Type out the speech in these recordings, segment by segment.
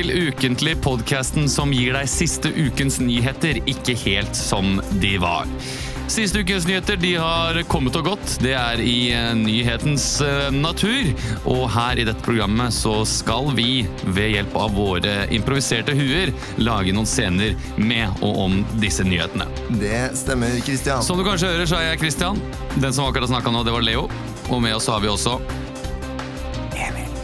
til Ukentlig, podkasten som gir deg siste ukens nyheter ikke helt som de var. Siste ukens nyheter de har kommet og gått. Det er i eh, nyhetens eh, natur. Og her i dette programmet så skal vi, ved hjelp av våre improviserte huer, lage noen scener med og om disse nyhetene. Det stemmer, Kristian. Som du kanskje hører, så er jeg Christian. Den som akkurat snakka nå, det var Leo. Og med oss har vi også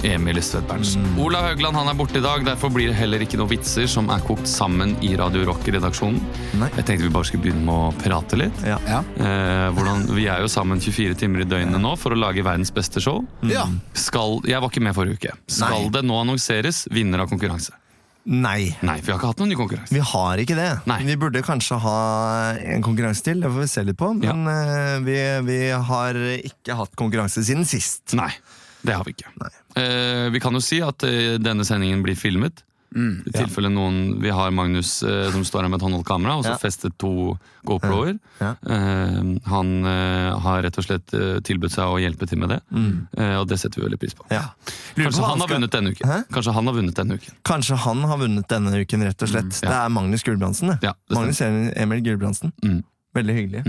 Emil Stvedt Berntsen. Mm. Olav Haugland han er borte i dag, derfor blir det heller ikke noen vitser som er kokt sammen i Radio Rock-redaksjonen. Nei. Jeg tenkte vi bare skulle begynne med å prate litt. Ja. Ja. Eh, hvordan, vi er jo sammen 24 timer i døgnet nå for å lage verdens beste show. ja. Skal, jeg var ikke med forrige uke. Skal Nei. det nå annonseres vinner av konkurranse? Nei. Nei, for vi har ikke hatt noen ny konkurranse. Vi har ikke det. Nei. Vi burde kanskje ha en konkurranse til, det får vi se litt på. Men eh, vi, vi har ikke hatt konkurranse siden sist. Nei, det har vi ikke. Eh, vi kan jo si at eh, denne sendingen blir filmet. I tilfelle noen Vi har Magnus eh, som står her med et håndholdt kamera, og så Ja. festet to GoPro-er. Ja. Eh, han eh, har rett og slett eh, tilbudt seg å hjelpe til med det, eh, og det setter vi veldig pris på. Ja. Lurer på Kanskje hva han har skal- vunnet denne uken. Hæ? Kanskje han har vunnet denne uken. Kanskje han har vunnet denne uken, rett og slett. ja. Det er Magnus Gulbrandsen. det. Ja, det Magnus Emil Gulbrandsen. Mm. Veldig hyggelig.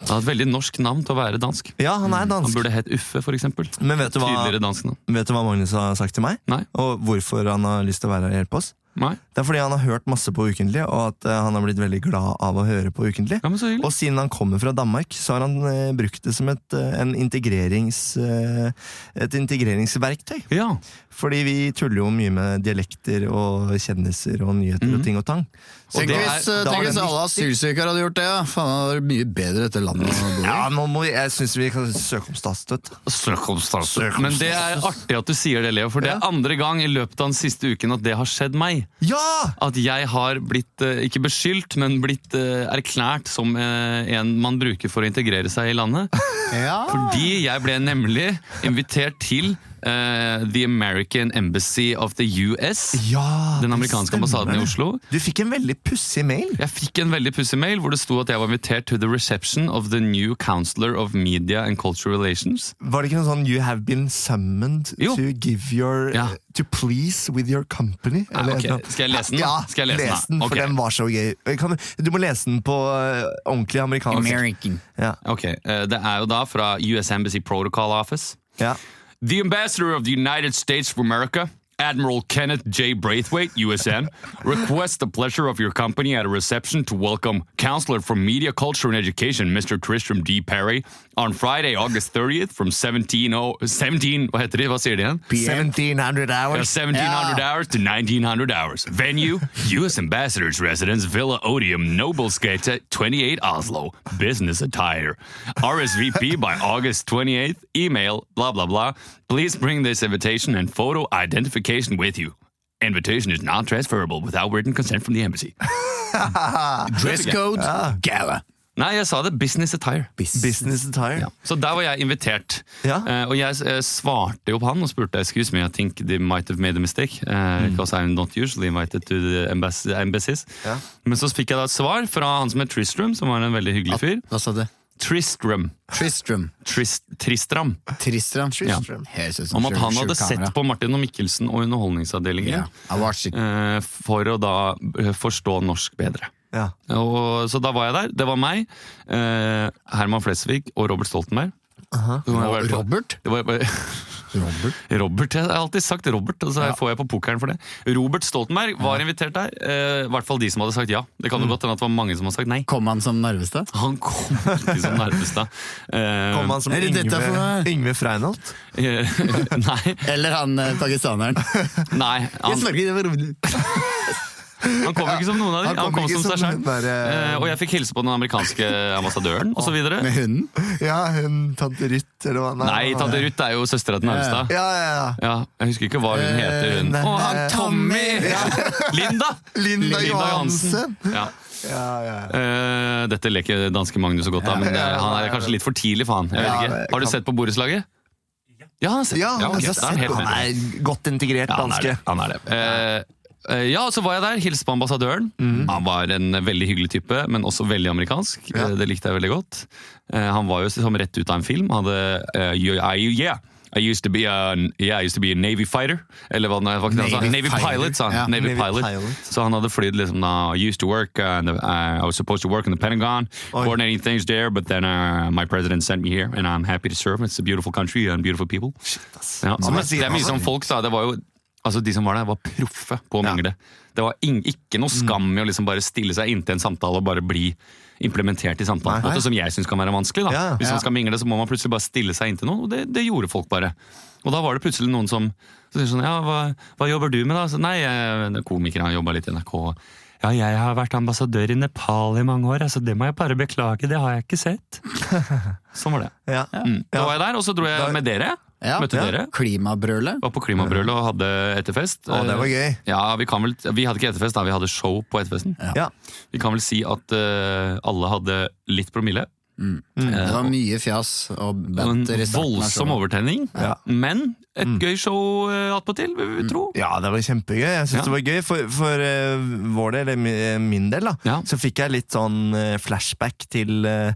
Han har et veldig norsk navn til å være dansk. Ja, han er dansk. Han burde hett Uffe, eksempel. Men vet du, hva, vet du hva Magnus har sagt til meg? Nei. Og hvorfor han har lyst til å være her og hjelpe oss? Nei. Det er fordi han har hørt masse på Ukentlig, og at eh, han har blitt veldig glad av å høre på Ukentlig. Ja, men så. Og siden han kommer fra Danmark, så har han eh, brukt det som et, eh, en integrerings, eh, et integreringsverktøy. Ja. Fordi vi tuller jo mye med dialekter og kjendiser og nyheter og ting og tang. Tenk hvis, eh, tenk hvis det alle asylsøkere hadde gjort det. Ja. Faen, det var mye bedre dette landet å bo i. Ja, nå må, vi- jeg syns vi kan søke om statsstøtte. Søk om statsstøtte. Men det er artig at du sier det, Leo, for det er andre gang i løpet av den siste uken at det har skjedd meg. Ja! At jeg har blitt, eh, ikke beskyldt, men blitt eh, erklært som en man bruker for å integrere seg i landet. Ja. Fordi jeg ble nemlig invitert til eh, The American Embassy of the US. ja Den amerikanske stemmer ambassaden i. Oslo. Du fikk en veldig pussig mail. Jeg fikk en veldig pussig mail hvor det sto at jeg var invitert to the reception of the new counselor of media and cultural relations. Var det ikke noe sånn 'You have been summoned Jo. to give your Ja. To please with your company'? Ja, Eller ok. noe. Skal jeg lese den? Ja, Skal jeg lese den, les den, da? for den var så gøy. Kan, du- du må lese den på uh, ordentlig amerikansk. American. Ja. Ok, Uh, Det er jo da fra US Embassy Protocol Office. Ja. The ambassador of the United States of America, Admiral Kenneth J. Braithwaite, USN, requests the pleasure of your company at a reception to welcome Counselor for Media, Culture and Education, Mr. Tristram D. Perry, on Friday, August 30th from 17, oh, 17 hva heter det? Hva sier de igjen? 1700 Uh, hours. 1700 Ja. hours to 1900 hours. Venue, U.S. Ambassador's Residence, Villa Odium, Noblesgate, 28 Oslo. Business attire. RSVP by August 28th. Email, blah, blah, blah. Please bring this invitation and photo identification with you. Invitation is not transferable without written consent from the embassy. Dress code, gala. Nei, jeg sa det. Business attire. Business attire. Ja. Så der var jeg invitert. Ja. Uh, og jeg uh, svarte jo på han og spurte excuse me, I think they might have made a mistake. Uh, Because I'm not usually invited to the embass embassies. Ja. Men så fikk jeg da et svar fra han som het Tristram, som var en veldig hyggelig fyr. Hva sa du? Tristram. Tristram. Trist, Tristram. Tristram. Tristram. Ja. Om at han hadde sett på Martin og Mikkelsen og Underholdningsavdelingen it. eh, for å da eh, forstå norsk bedre. Ja. Og, så da var jeg der. Det var meg, eh, Herman Flesvig og Robert Stoltenberg. Robert? Det var bare Robert? Robert, Jeg har alltid sagt Robert, og så får jeg på pokeren for det. Robert Stoltenberg var invitert der. eh, I hvert fall de som hadde sagt ja. Det kan jo godt hende at det var mange som hadde sagt nei. Kom han som Narvestad? Han kom ikke som Narvestad. Eh, Kom han som for Yngve? Yngve Freinholt? eh, nei, Eller han eh, pakistaneren? nei han, han kom ikke som noen av dem. Han kom, som seg selv. den der, eh, Eh, og jeg fikk hilse på den amerikanske ambassadøren osv. Med hunden? Ja, hun tante Ruth, eller hva? Nei, tante Ruth er jo søstera til Narvestad. Ja, ja, ja. Ja, jeg husker ikke hva hun heter. Hun. nei, Å, han Tommy! Linda! Linda Johansen. Ja. ja, ja. uh, dette leker danske Magnus så godt av, men eh, han er kanskje litt for tidlig for han. Jeg vet ikke. Har du sett på borettslaget? Ja, han har sett. Ja, da er han helt han med. er godt integrert Ja, han er danske. det. Han er det. Eh, eh, ja, så var jeg der, hilste på ambassadøren. Mm. Han var en veldig hyggelig type, men også veldig amerikansk. Ja. Eh, Det likte jeg veldig godt. Eh, han var jo som rett ut av en film. Hadde uh, yeah, I used to be a, yeah, I used to be a Navy fighter. Eller hva det var? Navy Navy pilot, sa han. Ja. Navy, Navy pilot. pilot. Så han hadde flydd liksom da, I used to work, uh, in the, uh, I was supposed to work in the Pentagon, Oi. coordinating things there, but then uh, my president sent me here, and I'm happy to serve. It's a beautiful country and beautiful people. Ja, så, men, det er mye som folk sa, det var jo Altså De som var der, var proffe på å Ja. mingle. Det var ikke noe skam i å liksom bare stille seg inntil en samtale og bare bli implementert i samtalen. Nei. nei. som jeg syns kan være vanskelig. da Ja, ja. Hvis Ja. man skal mingle, så må man plutselig bare stille seg inntil noen, og det, det gjorde folk bare. Og da var det plutselig noen som så sånn, ja, hva, hva jobber du med, da? Så, Nei, jeg er komiker, har jobba litt i NRK. Ja, jeg har vært ambassadør i Nepal i mange år, altså det må jeg bare beklage, det har jeg ikke sett. Sånn var det. Ja. Mm. Da var jeg der, og så dro jeg med dere. Ja, møtte ja. dere. Klimabrølet. Var på Klimabrølet og hadde etterfest. Å, det var gøy. Ja, vi, vel, vi, hadde ikke etterfest, da, vi hadde show på etterfesten. Ja. Vi kan vel si at uh, alle hadde litt promille. Mm. Mm. Det var eh, mye fjas og banter. En voldsom overtenning, ja. men et mm. gøy show eh, attpåtil, vil vi mm. tro. Ja, det var kjempegøy. Jeg syns ja. det var gøy. For, for uh, vår del, eller min del, da, ja. så fikk jeg litt sånn flashback til uh,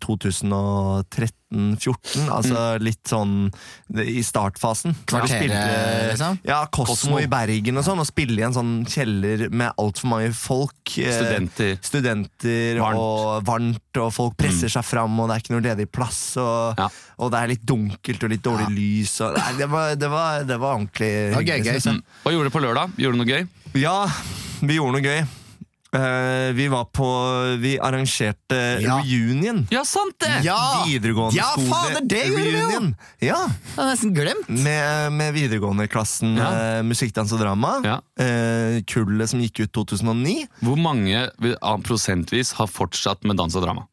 2013 13-14. Altså mm. litt sånn i startfasen. Kvartere spilte, liksom? Ja, kosmo Cosmo, i Bergen og sånn. Og spille i en sånn kjeller med altfor mange folk. Eh, studenter. studenter varmt. og varmt, og folk presser mm. seg fram, og det er ikke noe ledig plass. Og, ja. og, det er litt dunkelt og litt dårlig ja. lys. Og, nei, det, var, det, var, det, var, ordentlig det var gøy, gøy. Mm. Hva gjorde du på lørdag? Gjorde du noe gøy? Ja, vi gjorde noe gøy. Eh, vi var på Vi arrangerte Ja. reunion. Ja, sant det! Ja! Videregående Ja, skole fader, det gjorde vi jo! reunion. Ja, Det har jeg nesten glemt. med, med videregående-klassen Ja. uh, musikk, dans og drama. Ja. Uh, kullet som gikk ut 2009. Hvor mange prosentvis har fortsatt med dans og drama?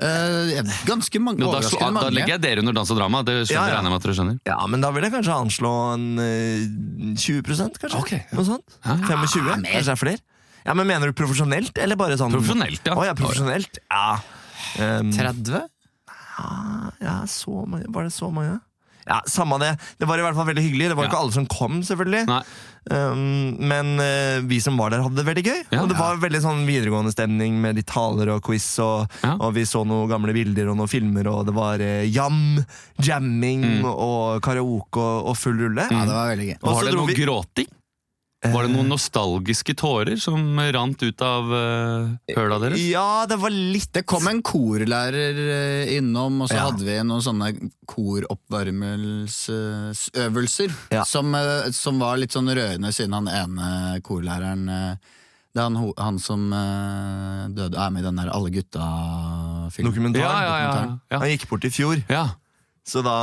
Eh, ganske mange. Da, så, mange. da legger jeg dere under dans og drama. Det skjønner Ja, ja. regner jeg med at dere skjønner. Ja, men da vil jeg kanskje anslå en eh, 20 kanskje? Okay. Noe sånt? Ja. 25? mer. Kanskje det er flere? Ja, men Mener du profesjonelt, eller bare sånn Profesjonelt, ja. Å ja, profesjonelt. Ja. Um, 30? ja, så mange Var det så mange? Ja, Samme det. Det var i hvert fall veldig hyggelig. Det var Ja. ikke alle som kom, selvfølgelig. Nei. Um, men uh, vi som var der, hadde det veldig gøy. Ja. og det var veldig sånn videregående stemning med litt taler og quiz. Og, Ja. og vi så noen gamle bilder og noen filmer, og det var uh, jam, jamming Mm. og karaoke og, og full rulle. Ja, det var veldig gøy. Og Var det noe vi- gråting? Var det noen nostalgiske tårer som rant ut av uh, høla deres? Ja, det var litt Det kom en korlærer eh, innom, og så Ja. hadde vi noen sånne koroppvarmelsesøvelser. Ja. Som, eh, som var litt sånn rørende, siden han ene korlæreren eh, Det er han, han som eh, døde, er med i den der Alle gutta-filmen. Dokumentaren. Ja, ja, ja, dokumentar. Han gikk bort i fjor, ja. så da,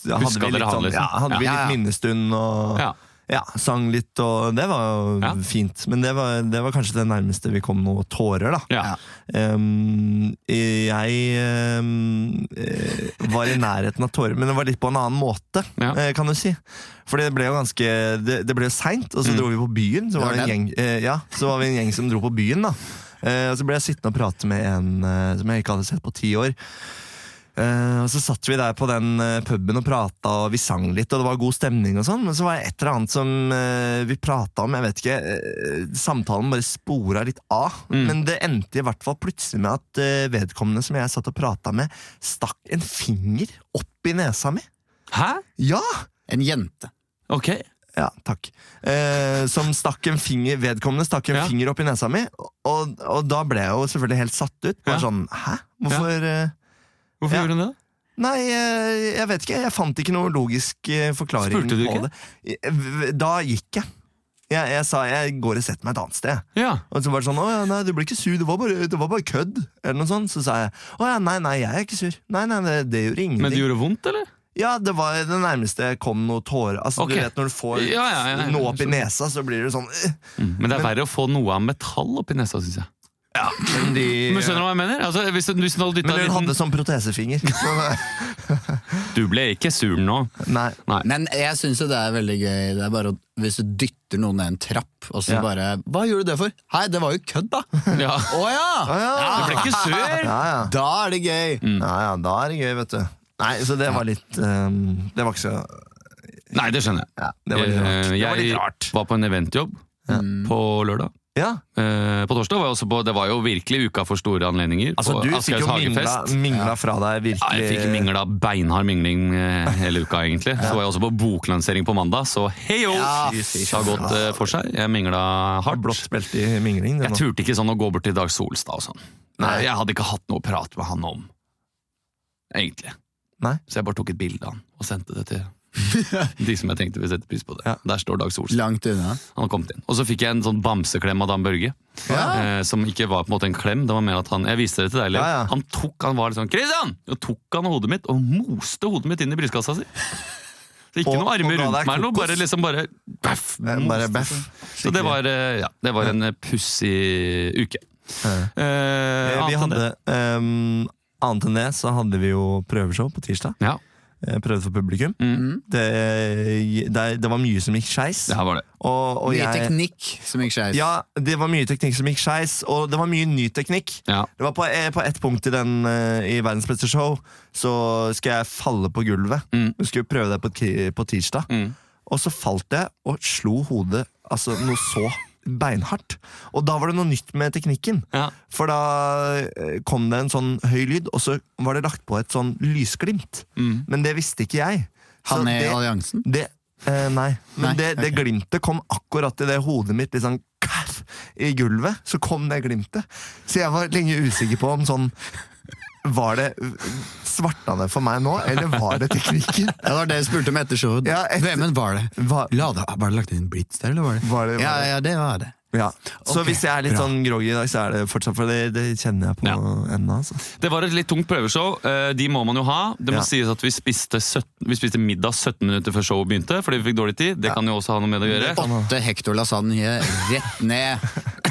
da hadde Husker vi litt, sånn, ja, hadde vi litt ja. minnestund og ja. Sang litt, og det var Ja. fint. Men det var, det var kanskje det nærmeste vi kom noe tårer, da. ja. Um, jeg eh, var i nærheten av tårer, men det var litt på en annen måte, Ja. eh, kan du si. For det ble jo ganske Det, det ble seint, og så Mm. dro vi på byen. Så var, gjeng, eh, ja, så var vi en gjeng som dro på byen, da. Uh, og så ble jeg sittende og prate med en uh, som jeg ikke hadde sett på ti år. Eh, og Så satt vi der på den eh, puben og prata, og vi sang litt, og det var god stemning. og sånn Men så var det et eller annet som uh, vi prata om. Jeg vet ikke, uh, Samtalen bare spora litt av. Mm. Men det endte i hvert fall plutselig med at vedkommende som jeg satt og prata med, stakk en finger opp i nesa mi. Hæ? Ja! En jente. Ok. Ja, takk. Eh, som stakk en finger, Vedkommende stakk en Ja. finger opp i nesa mi, og, og da ble jeg jo selvfølgelig helt satt ut. Bare Ja. sånn, hæ? Hvorfor eh, Hvorfor Ja. gjorde hun det? Nei, eh, jeg vet ikke. Jeg fant ikke noe logisk eh, forklaring Spurte du på ikke? det. Eh, Da gikk jeg. jeg. Jeg sa jeg går og setter meg et annet sted. Ja. Og så var det sånn, å ja, nei, du ble ikke sur, det var bare, det var bare kødd. Eller noe sånt. Så sa jeg, å ja, nei, nei, jeg er ikke sur. Nei, nei, det, det gjorde ingenting. Men det gjorde vondt, eller? Ja, det var det nærmeste jeg kom noe tårer. Altså, okay. du vet når du får Ja, ja, ja, ja. noe opp i nesa, så blir det sånn øh. Mm. Men det er verre å få noe av metall opp i nesa, syns jeg. Men, de, Men skjønner du hva jeg mener? Altså, hvis, du- hvis du hadde dyttet men en hun liten- hadde sånn protesefinger. Så, Du ble ikke sur nå. nei. Nei. Men jeg syns jo det er veldig gøy Det er bare å, hvis du dytter noen ned en trapp, og så Ja. bare 'Hva gjorde du det for?' 'Hei, det var jo kødd, da'. Ja. Å ja! Ja. Du ble ikke sur! Ja, ja. Da er det gøy. ja, ja, da er det gøy, vet du. Nei, så det var litt øhm, Det var ikke så Nei, det skjønner jeg. ja, Det var litt rart. Eh, Det Jeg var litt rart. var på en eventjobb på lørdag. Ja, Eh, på torsdag var jeg også på Det var jo virkelig uka for store anledninger. altså Du fikk jo mingla, mingla fra deg virkelig Ja, jeg fikk mingla beinhard mingling eh, hele uka, egentlig. Så var jeg også på boklansering på mandag, så heio! Ja, det har gått eh, for seg. Jeg mingla hardt. Blått belte i mingling. Jeg turte ikke sånn å gå bort til Dag Solstad og sånn. Nei, Jeg hadde ikke hatt noe å prate med han om, egentlig. Nei. Så jeg bare tok et bilde av han og sendte det til de som jeg tenkte ville sette pris på det. Ja. Der står Dag Solstad. Langt unna. Han kommet inn. Og så fikk jeg en sånn bamseklem av Dan Børge. Ja. Eh, som ikke var på en måte en klem. Det var mer at han Jeg viste det til deg, Lev. Ja. Han tok Han var litt sånn Christian! Og tok han hodet mitt og moste hodet mitt inn i brystkassa si. Så ikke noen armer rundt meg, noe, bare liksom bare baff, Eh, Bare bæff baff. Så det var, eh, ja, det var en eh, pussig uke. Eh, Eh, Vi hadde, um, annet enn det så hadde vi jo prøveshow på tirsdag. Ja, Prøvde for publikum. mm, Det, det, det var mye som gikk skeis. det var det. Og, og Mye jeg, teknikk som gikk skeis. Ja, det var mye teknikk som gikk skeis, og det var mye ny teknikk. Ja. Det var på, eh, på ett punkt i, den, eh, i Verdens beste show så skal jeg falle på gulvet. Mm. Jeg skulle prøve det på, på tirsdag. Mm. Og så falt jeg og slo hodet altså, noe så beinhardt. Og da var det noe nytt med teknikken. Ja. For da eh, kom det en sånn høy lyd, og så var det lagt på et sånn lysglimt. Mm. Men det visste ikke jeg. Så Han er i alliansen. det, eh, nei, men Nei, det, det okay. glimtet kom akkurat i det hodet mitt sånn i gulvet. Så kom det glimtet. Så jeg var lenge usikker på om sånn Var det Svarta det for meg nå, eller var det teknikken? Ja, det var det jeg spurte om etter showet. Ja, etter- Hvem var det? Var, La det, var det lagt inn en blitz der, eller var det? var det, Ja, var det? ja, det var det. Ja. Så okay, hvis jeg er litt bra. sånn groggy i dag, så er det fortsatt for det, det kjenner jeg på Ja. ennå. Altså. Det var et litt tungt prøveshow. Eh, De må man jo ha. Det må Ja. sies at vi spiste, 17, vi spiste middag 17 minutter før showet begynte, fordi vi fikk dårlig tid. Det kan jo også ha noe med det å gjøre. Åtte hektor lasagne rett ned.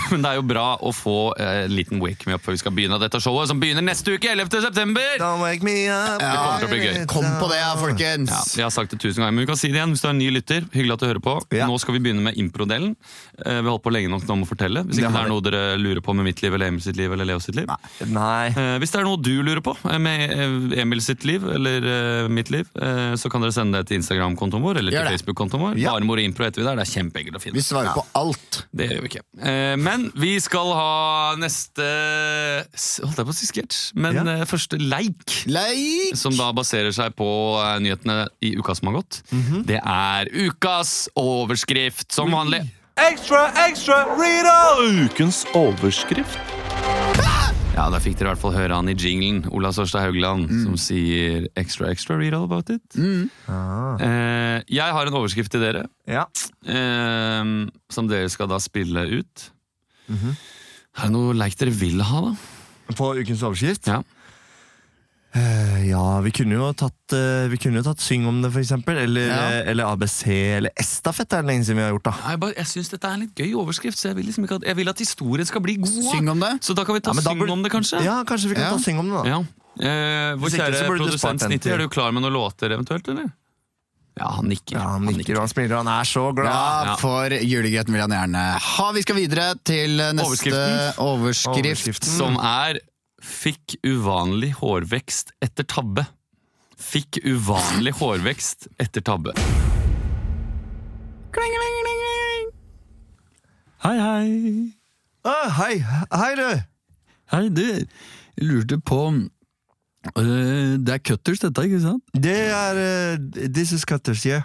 Men det er jo bra å få eh, en liten wake me up før vi skal begynne dette showet, som begynner neste uke, 11. september! Don't wake me up Det kommer til å bli gøy. Kom på det, folkens! Ja, jeg har sagt det tusen ganger, men vi kan si det igjen hvis du er en ny lytter. Hyggelig at du hører på. Ja. Nå skal vi begynne med impro-delen. Eh, Vi har holdt på lenge nok nå med å fortelle. Hvis ikke det det er noe dere lurer på med mitt liv eller Emil sitt liv eller Leo sitt liv. Nei. Eh, Hvis det er noe du lurer på eh, med eh, Emil sitt liv eller eh, mitt liv, eh, så kan dere sende det til Instagram-kontoen vår eller til Facebook-kontoen vår. Ja. Bare Moro Impro heter vi der. Det er kjempeenkelt å finne. Vi svarer på alt. Det gjør vi ikke. Eh, Men vi skal ha neste Holdt jeg på å si sketsj? Men Ja. eh, første leik. Leik! Som da baserer seg på eh, nyhetene i uka som har gått. Det er ukas overskrift, som vanlig. Ekstra, ekstra, Rita! Ukens overskrift. Ja, Da fikk dere i hvert fall høre han i jinglen, Ola Sørstad Haugland, som sier 'extra, extra, read all about it'. Ah. Eh, jeg har en overskrift til dere, Ja. eh, som dere skal da spille ut. Er det noe leik dere vil ha, da? På ukens overskrift? Ja. Uh, ja, vi kunne jo tatt, uh, vi kunne jo tatt Syng om det, for eksempel. Eller, Ja. eh, eller ABC, eller Estafett er det lenge siden vi har gjort. da Jeg, bare, jeg syns dette er en litt gøy overskrift, så jeg vil, liksom ikke at, jeg vil at historien skal bli god. Syng om det. Så da kan vi ta Ja, Syng burde- om det, kanskje? Ja, kanskje vi kan Ja. ta Syng om det, da. Ja. Eh, vår kjære produsent til- er du klar med noen låter eventuelt, eller? Ja, han nikker. Ja, han nikker og han smiler, og han er så glad. Ja, Ja. for julegrøten vil han gjerne ha. Vi skal videre til neste overskrift, overskrift. Som er 'Fikk uvanlig hårvekst etter tabbe'. Fikk uvanlig hårvekst etter tabbe. Hei, hei. Ah, hei, hei du! Hei, du. Jeg lurte på øh, Det er cutters, dette, ikke sant? Det er uh, This is Cutters, yeah.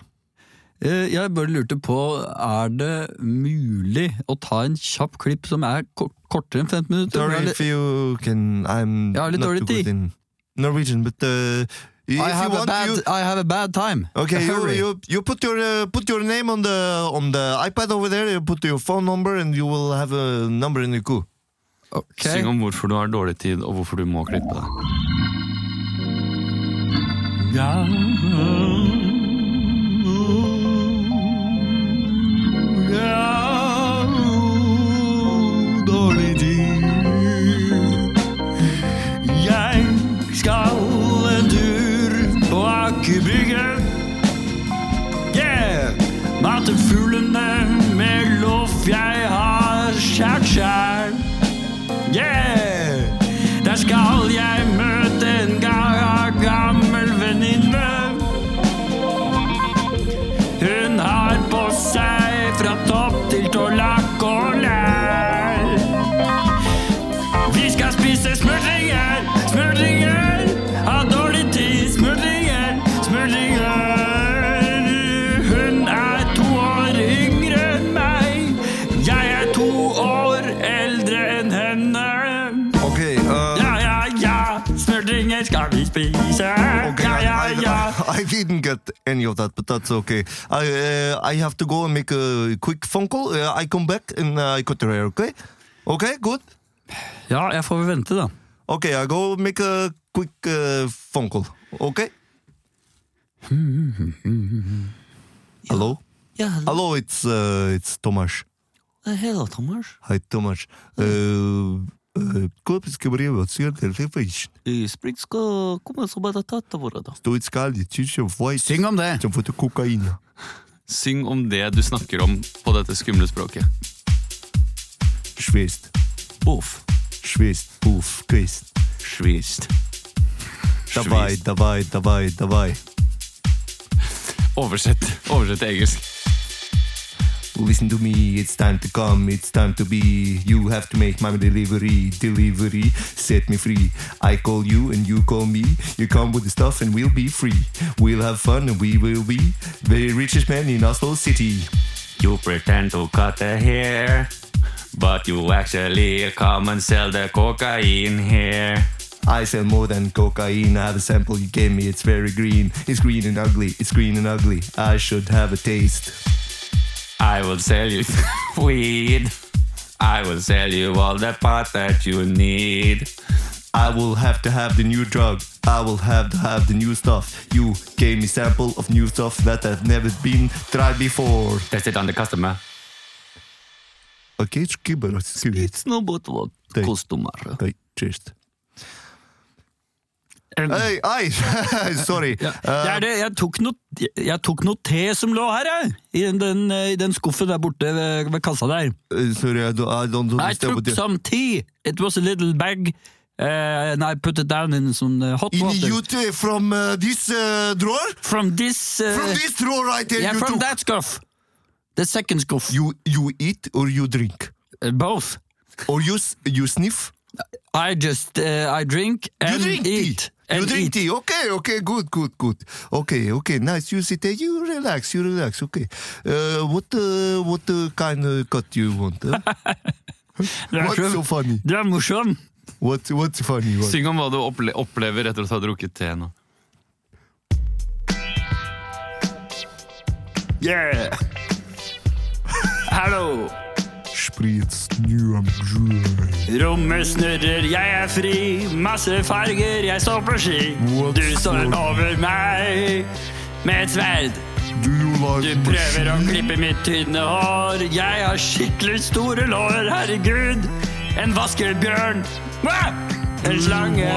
Uh, jeg bare lurte på, er det mulig å ta en kjapp klipp som er ko kortere enn 15 minutter? Sorry if you can I'm Jeg har litt not dårlig good tid. in Norwegian, but uh, if I have, a want, bad, you, I have a bad time. Okay, you, you, you put your uh, put your name on the on the iPad over there. You put your phone number, and you will have a number in the queue. Okay. Syng om hvorfor du har dårlig tid, og hvorfor du må klippe deg. Fuglene med loff jeg har skjært sjæl. Yeah! I, didn't get any of that, but that's okay. I uh, I have to go and make a quick phone call. Uh, I come back and uh, I cut your hair, okay? Okay, good. Ja, jeg får vel vente, da. Okay, I go make a quick uh, phone call. Okay. Hello. Ja, Hello, it's uh, it's Tomas. hello, Thomas. Hi, Tomas. Uh, uh, Копийский бревет, сертификation. Sprikska kommer så bare tatt av da. Стоит скальди, чичо, вайс. Syng om det! Som får kokain. Syng om det du snakker om på dette skumle språket. Швест. Uff. Швест. Пуф. Квест. Svist. Давай, давай, давай, давай. Oversett. Oversett til engelsk. Listen to me, it's time to come, it's time to be. You have to make my delivery, delivery, set me free. I call you and you call me. You come with the stuff and we'll be free. We'll have fun and we will be the richest man in Oslo city. You pretend to cut the hair, but you actually come and sell the cocaine here. I sell more than cocaine. I have a sample you gave me, it's very green. It's green and ugly, it's green and ugly. I should have a taste. I will sell you weed. I will sell you all the pot that you need. I will have to have the new drug. I will have to have the new stuff. You gave me sample of new stuff that have never been tried before. Test it on the customer. Okay, skibber, skibber. It's no but what Thank- customer. Hey, Um, Hey, sorry. Ja, Uh, det er det. Jeg tok, noe, jeg tok noe te som lå her, jeg. I den, I den skuffen der borte ved, ved kassa der. uh, sorry, I don't, I don't I took some tea. It was a little bag. Uh, and I put it down in some uh, hot In water. you t- from uh, this uh, drawer? From this... Uh, From this drawer right here yeah, from took. that scuff. The second scuff. You, you eat or you drink? Both. Or you, you sniff? I just... Uh, I drink and you drink eat. tea. And you drink eat. tea. Okay, okay, good, good, good. Okay, okay, nice. You sit there. You relax. You relax. Okay. Uh, what uh, what uh, kind of cut you want? Huh? What's så- so funny? Du er morsom. What what's funny? What? Syng om hva du opple opplever etter å ha drukket te nå. Yeah. Hallo. Spritz new dry. Rommet snurrer, jeg er fri. Masse farger, jeg står på ski. Du står over meg med et sverd. Like Du prøver å klippe mitt tynne hår. Jeg har skikkelig store lår, herregud. En vaskebjørn. En slange.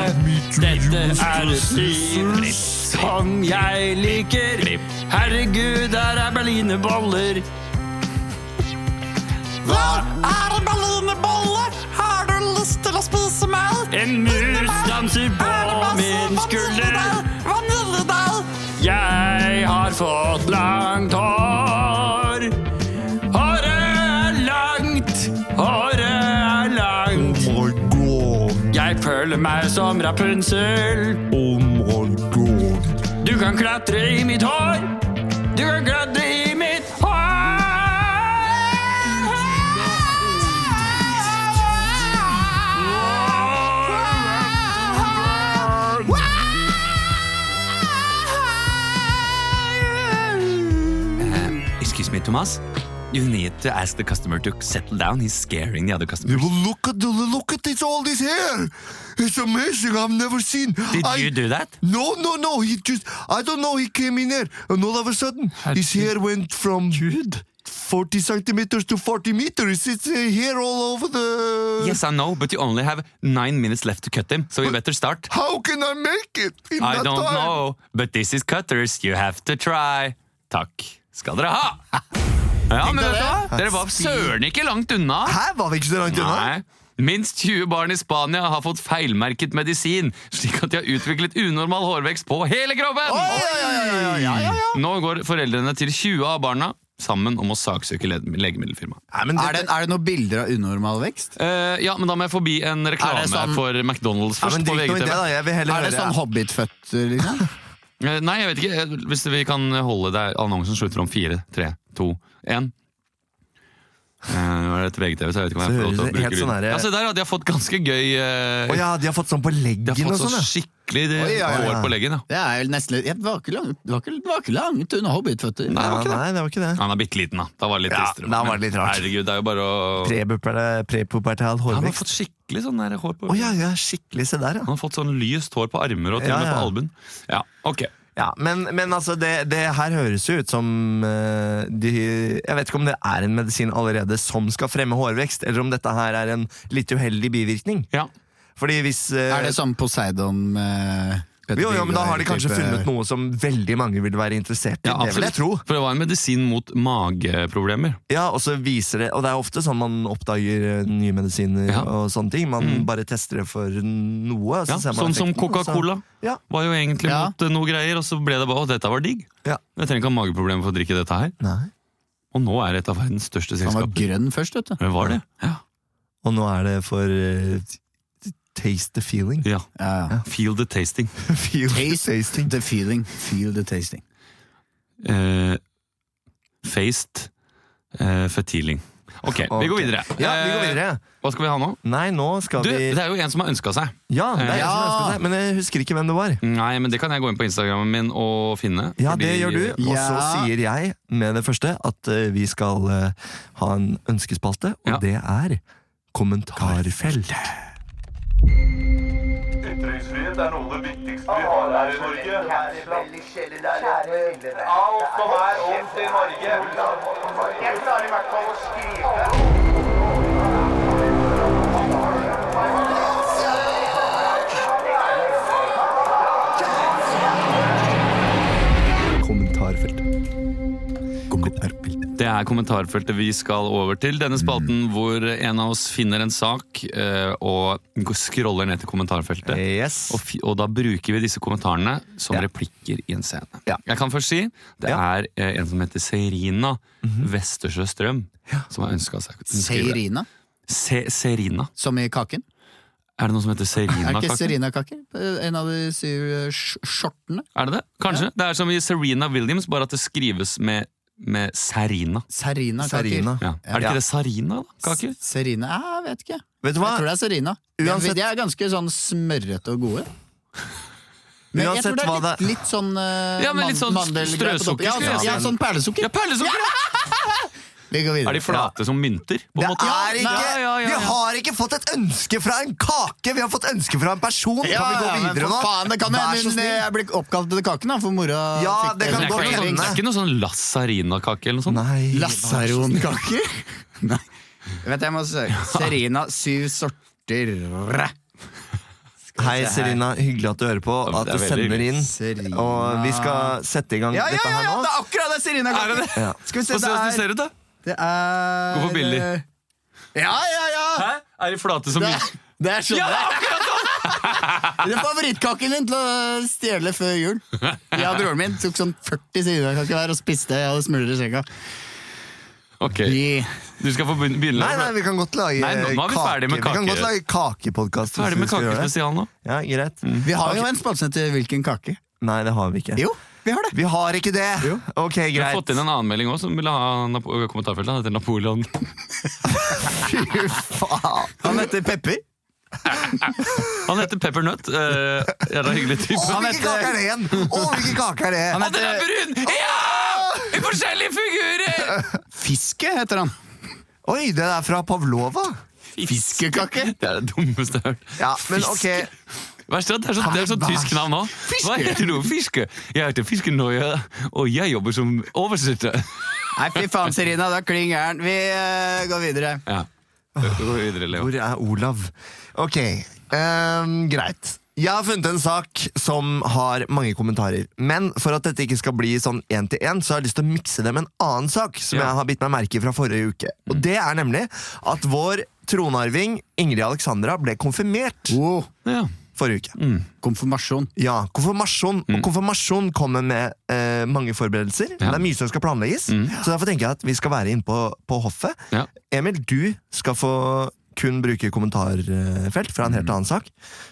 Dette er liv som jeg liker. Herregud, der er berlinerboller. Hva er en berlinerbolle? Har du lyst til å spise meg? En mus danser på min skulder. Jeg har fått langt hår. Håret er langt, håret er langt. Oh my god. Jeg føler meg som Rapunsel. Oh my god. Du kan klatre i mitt hår. Du kan klatre i Thomas. You need to ask the customer to settle down. He's scaring the other Yeah, customers. but look at the look at this all this hair. It's amazing. I've never seen. Did I, you do that? No, no, no. He just I don't know. He came in there, and all of a sudden, his hair went from 40 centimeters to 40 meters. It's uh, hair all over the. Yes, I know, but you only have nine minutes left to cut him, so you better start. How can I make it? I don't time? know, but this is cutters. You have to try. Takk skal dere ha. Ja, men vet du hva? Dere var søren ikke langt unna. Hæ, var vi ikke så langt unna? Nei. Minst 20 barn i Spania har fått feilmerket medisin, slik at de har utviklet unormal hårvekst på hele kroppen! Oi, oi, oi. Nå går foreldrene til 20 av barna sammen om å saksøke le- legemiddelfirmaet. Er det, er det noen bilder av unormal vekst? Uh, ja, men da må jeg forbi en reklame sånn- for McDonald's først. men på VGTV. det, da. Jeg vil Er det høre sånn hobbitføtter, liksom? Eh, Nei, jeg vet ikke. Hvis vi kan holde der annonsen slutter om fire, tre, to, én. Eh, Nå er det et VGTV, så jeg vet ikke om jeg Så får lov til å bruke sånn her- Ja, se der, ja, de har fått ganske gøy eh, Å ja, de har fått sånn på De har leggen fått og sånn, ja. skikkelig det, Oi, ja, ja, hår ja. på leggen. ja Det er nesten litt Det var ikke langt, det var ikke, det var ikke langt unna hobbitføtter. Nei, det var ikke det. Nei, det var ikke det. Han er bitte liten, da. Da var det litt Ja, tristere. da var det litt rart. Herregud, det er jo bare å Prepubertal prepubertal Han har hårvekst. fått skikkelig sånn der hår på Å ja, ja, skikkelig. Se der, ja. Han har fått sånn lyst hår på armer og til Ja, og med på ja. albuen. Ja, ok. Ja, men, men altså, det, det her høres jo ut som uh, de, Jeg vet ikke om det er en medisin allerede som skal fremme hårvekst, eller om dette her er en litt uheldig bivirkning. Ja. Fordi hvis uh, Er det sånn Poseidon eh, Petter jo, jo, men Da har de kanskje Pilgaard-type- funnet noe som veldig mange vil være interessert i. ja, det vil jeg tro. For det var en medisin mot mageproblemer. Ja, Og så viser det, og det er ofte sånn man oppdager eh, nye medisiner Ja. og sånne ting. Man bare tester det for noe. Så Ja, ser man sånn som effekten, Coca-Cola. Ja. Var jo egentlig Ja. mot eh, noe greier, og så ble det bare å, dette var digg. Ja. Jeg trenger ikke ha mageproblemer for å drikke dette her. Nei. Og nå er det et av verdens største Han var selskaper. grønn først, vet du. Det var det. Ja. Og nå er det for eh, taste the feeling. ja. Ja, ja. Feel the tasting. Feel the tasting. the feeling, feel the tasting. Uh, faced uh, fatiling. Okay, Ok, vi går videre. Ja, vi går Eh, videre. Hva skal vi ha nå? Nei, nå skal Du, vi det er jo en som har ønska seg. Ja, det er jeg som har seg, men jeg husker ikke hvem det var. Nei, men det kan jeg gå inn på Instagrammen min og finne. Ja, fordi- det gjør du. Og så Ja. sier jeg med det første at uh, vi skal uh, ha en ønskespalte, og Ja. det er kommentarfelt. Ytringsfrihet er noe av det viktigste vi har her i Norge. Alt som er ondt i Norge. Jeg klarer i hvert fall å skrive. Det er kommentarfeltet vi skal over til. Denne spalten hvor en av oss finner en sak eh, og scroller ned til kommentarfeltet. Yes. Og, og da bruker vi disse kommentarene som Ja. replikker i en scene. Ja. Jeg kan først si det Ja. er eh, en som heter Serina Vestersjø Strøm, som har ønska seg Serina? Se Serina. som i kaken. Er det noe som heter Er det ikke Serina-kake? Serina-kake? En av de syv eh, skjortene? Er det det? Kanskje. Det er som i Serena Williams, bare at det skrives med, med Serina. Serina-kaker. Serina. Ja. Er det Ja. ikke det Sarina, da? Kaker? Serina? Jeg vet ikke. Vet du hva? Jeg tror det er Serina. Uansett- De er ganske sånn smørrete og gode. Men jeg tror det er litt, det- litt sånn uh, Ja, men litt sånn strøsukker, Ja, ja, sånn perlesukker. Ja, perlesukker! Vi går videre. Er de flate som mynter? På Det måte? er ikke, Ja, ja, ja, ja. Vi har ikke fått et ønske fra en kake! Vi har fått ønske fra en person! Ja, kan vi gå ja, men videre nå? faen, det kan Vær så hende snill. jeg blir oppkalt etter kaken, da, for mora Ja, fikk det kan det, er ikke, det er ikke noe sånn Lassarina-kake eller noe sånt? Nei. Lasaronkake? Nei. Vet du, jeg må søke. Serina, syv sorter. Hei, Serina. Hyggelig at du hører på. At du sender inn. Serina. Og vi skal sette i gang Ja, ja, dette ja, her ja, nå. det er akkurat det Serina-kaker! Er det det? Ja. Skal vi se, Få det det er ser ut, da. Det er Gå for billig. Ja, ja, ja! Hæ? Er de flate som Det, det er sånn det er favorittkaken min til å stjele før jul. Jeg og broren min tok sånn 40 Serina-kaker hver og spiste. Jeg hadde smuler i senga. Ok, yeah. du skal få begynne. Nei, nei, vi kan godt lage Nei, nå- nå er vi kake. med Vi kan godt lage kakepodkast. Ferdig med kakespesial nå. Ja, greit. Vi har jo en spalte til Hvilken kake? Nei, det har vi ikke. Jo, vi har det. Vi har ikke det! Jo. Ok, Vi har fått inn en annen melding også som ville ha Nap kommentarfeltet. Han heter Napoleon. Fy faen. Han heter Pepper. Han heter Peppernøtt. Uh, Jævla hyggelig type. Å, Han hvilken heter- kake er det igjen? Å, hvilken kake er det? Han heter er brun! Ja! I forskjellige figurer! Fiske heter han. Oi, det er fra Pavlova. Fiskekake. Det er det dummeste jeg har hørt. Ja, men ok. Verst er at det er så, det er så tysk navn òg. Hva heter du? Fiske? Jeg heter Fiskenøye, og jeg jobber som oversetter. Nei, fy faen, Serina. Du er klin gæren. Vi uh, går videre. Ja. Går videre, Leo. Hvor er Olav? Ok, um, greit. Jeg har funnet en sak som har mange kommentarer. Men for at dette ikke skal bli sånn én til én, så har jeg lyst til å mikse det med en annen sak som Ja. jeg har bitt meg merke i fra forrige uke. Og det er nemlig at vår tronarving Ingrid Alexandra ble konfirmert Wow. Ja. Forrige uke. konfirmasjon. Ja, konfirmasjon. Og konfirmasjon kommer med eh, mange forberedelser. Ja. Det er mye som skal planlegges. Så derfor tenker jeg at vi skal være inne på, på hoffet. Ja. Emil, du skal få kun bruke kommentarfelt fra en helt annen sak.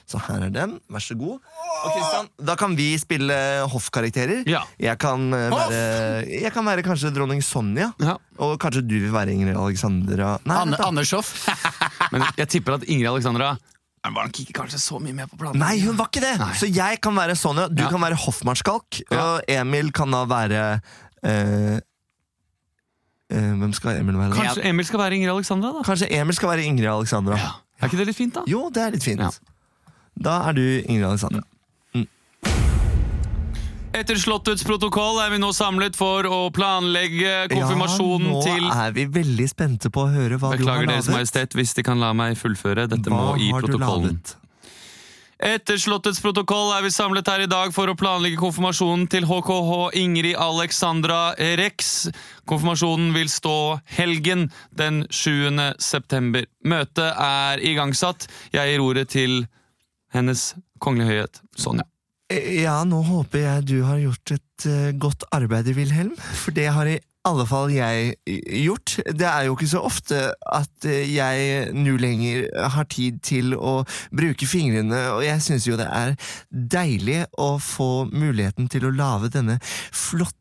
Så her er den. Vær så god. Og Christian, Da kan vi spille hoffkarakterer. Ja. Jeg, kan eh, være, jeg kan være kanskje dronning Sonja. Ja. Og kanskje du vil være Ingrid Alexandra. Nei, Anne. Anders Hoff. Men jeg tipper at Ingrid Alexandra var nok ikke kanskje så mye med på planen. Nei, hun var ikke det! Nei. Så jeg kan være Sonja, du Ja. kan være hoffmarskalk, Ja. og Emil kan da være eh, eh, Hvem skal Emil være? da? Kanskje Emil skal være Ingrid Alexandra, da? Kanskje Emil skal være Ingrid Alexandra. Ja. Er ikke det litt fint, da? Jo, det er litt fint. Ja. Da er du Ingrid Alexandra. Etter Slottets protokoll er vi nå samlet for å planlegge konfirmasjonen ja, nå til er vi veldig spente på å høre hva Beklager du har Deres laget. Majestet hvis De kan la meg fullføre. Dette Hva må i protokollen. Etter Slottets protokoll er vi samlet her i dag for å planlegge konfirmasjonen til HKH Ingrid Alexandra Rex. Konfirmasjonen vil stå helgen den 7. september. Møtet er igangsatt. Jeg gir ordet til Hennes Kongelige Høyhet Sonja. Ja, nå håper jeg du har gjort et eh, godt arbeid, Wilhelm. For det har i alle fall jeg eh, gjort. Det er jo ikke så ofte at eh, jeg nå lenger har tid til å bruke fingrene, og jeg synes jo det er deilig å få muligheten til å lage denne flotte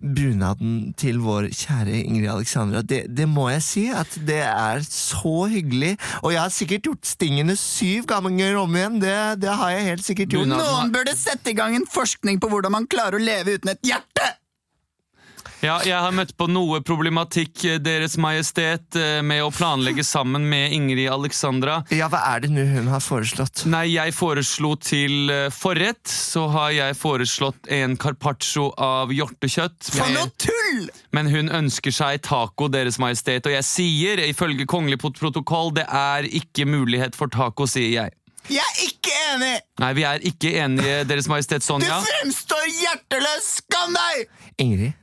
bunaden til vår kjære Ingrid Alexandra. Det, det må jeg si, at det er så hyggelig. Og jeg har sikkert gjort stingene syv ganger om igjen. Det, det har jeg helt sikkert gjort. Bunaden Noen burde sette i gang en forskning på hvordan man klarer å leve uten et hjerte! Ja, jeg har møtt på noe problematikk, eh, Deres Majestet, eh, med å planlegge sammen med Ingrid Alexandra. Ja, hva er det nå hun har foreslått? Nei, jeg foreslo til eh, forrett, så har jeg foreslått en carpaccio av hjortekjøtt. For noe tull! Men hun ønsker seg taco, Deres Majestet, og jeg sier, ifølge kongelig protokoll, det er ikke mulighet for taco, sier jeg. Jeg er ikke enig! Nei, vi er ikke enige, Deres Majestet Sonja. Du fremstår hjerteløs! Skam deg! Ingrid?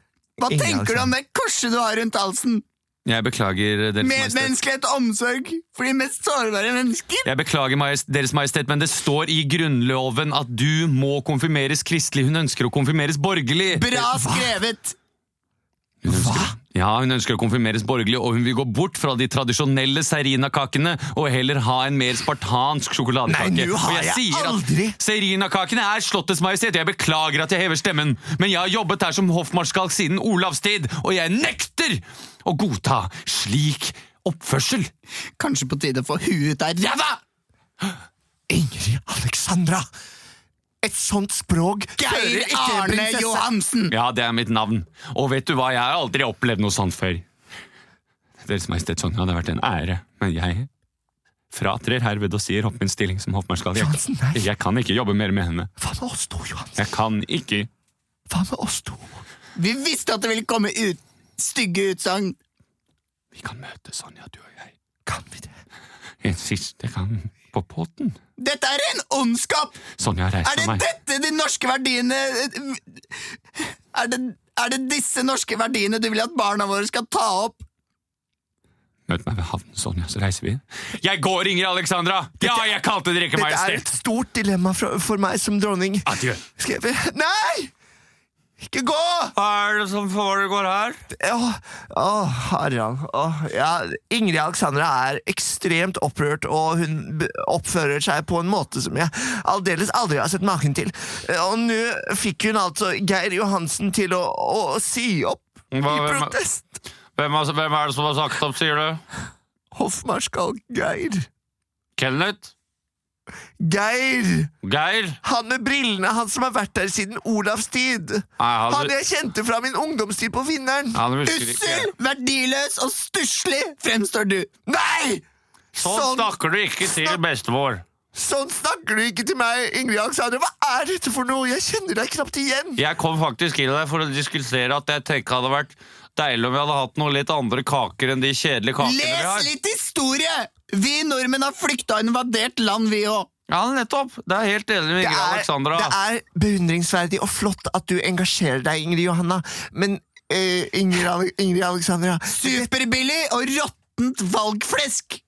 Hva Ingen tenker du om det korset du har rundt halsen? Jeg beklager, Deres Majestet. Medmenneskelighet og omsorg for de mest sårbare mennesker? Jeg beklager, Deres Majestet, men det står i Grunnloven at du må konfirmeres kristelig. Hun ønsker å konfirmeres borgerlig. Bra skrevet! Hun ønsker, ja, hun ønsker å konfirmeres borgerlig, og hun vil gå bort fra de tradisjonelle serinakakene og heller ha en mer spartansk sjokoladekake. Nei, nå har og jeg jeg aldri- Serinakakene er Slottets Majestet. Jeg beklager at jeg hever stemmen, men jeg har jobbet her som hoffmarskalk siden Olavs tid, og jeg nekter å godta slik oppførsel. Kanskje på tide å få huet ut av ræva! Ingrid Alexandra! Et sånt språk Geir ikke Arne prinsesse. Johansen! Ja, det er mitt navn. Og vet du hva, jeg har aldri opplevd noe sånt før. Deres Majestet Sonja, det har vært en ære, men jeg fratrer herved og sier opp min stilling som hoffmarskall. Jeg, jeg kan ikke jobbe mer med henne. Hva med oss to, Johansen? Jeg kan ikke. Hva med oss to? Vi visste at det ville komme ut stygge utsagn. Vi kan møte Sonja, du og jeg. Kan vi det? En siste gang på poten. Dette er en ondskap! Sonja, reis Er det meg. dette de norske verdiene er det, er det disse norske verdiene du vil at barna våre skal ta opp? Møt meg ved havnen, Sonja, så reiser vi. Jeg går, Ingrid Alexandra! Ja, jeg kalte dere ikke Dette er et stort dilemma for, for meg som dronning. Adjø. Skal jeg Nei! Ikke gå! Hva er det som foregår her? Åh, åh, Harald. Åh, ja, Ingrid Alexandra er ekstremt opprørt, og hun oppfører seg på en måte som jeg aldeles aldri har sett maken til. Og nå fikk hun altså Geir Johansen til å, å si opp Hva- i hvem- protest. Hvem, er det som har sagt opp, sier du? Hoffmarskalk Geir. Kenneth? Geir! Geir? Han med brillene, han som har vært der siden Olavs tid. Nei, han, Han jeg kjente fra min ungdomstid på Vinneren. Ussel, verdiløs og stusslig fremstår du. Nei! Sånn snakker du ikke til bestemor. Sånn snakker du ikke til meg, Ingrid Alexandra. Hva er dette for noe? Jeg kjenner deg knapt igjen. Jeg kom faktisk inn der for å diskutere at jeg tenker hadde vært deilig om vi hadde hatt noen litt andre kaker enn de kjedelige kakene vi har. Les litt historie! Vi nordmenn har flykta og invadert land, vi òg. Ja, nettopp. Det er helt enig med Det Ingrid er, Alexandra. det er beundringsverdig og flott at du engasjerer deg, Ingrid Johanna. Men eh, Ingrid, Ingrid Alexandra Superbillig og råttent valgflesk.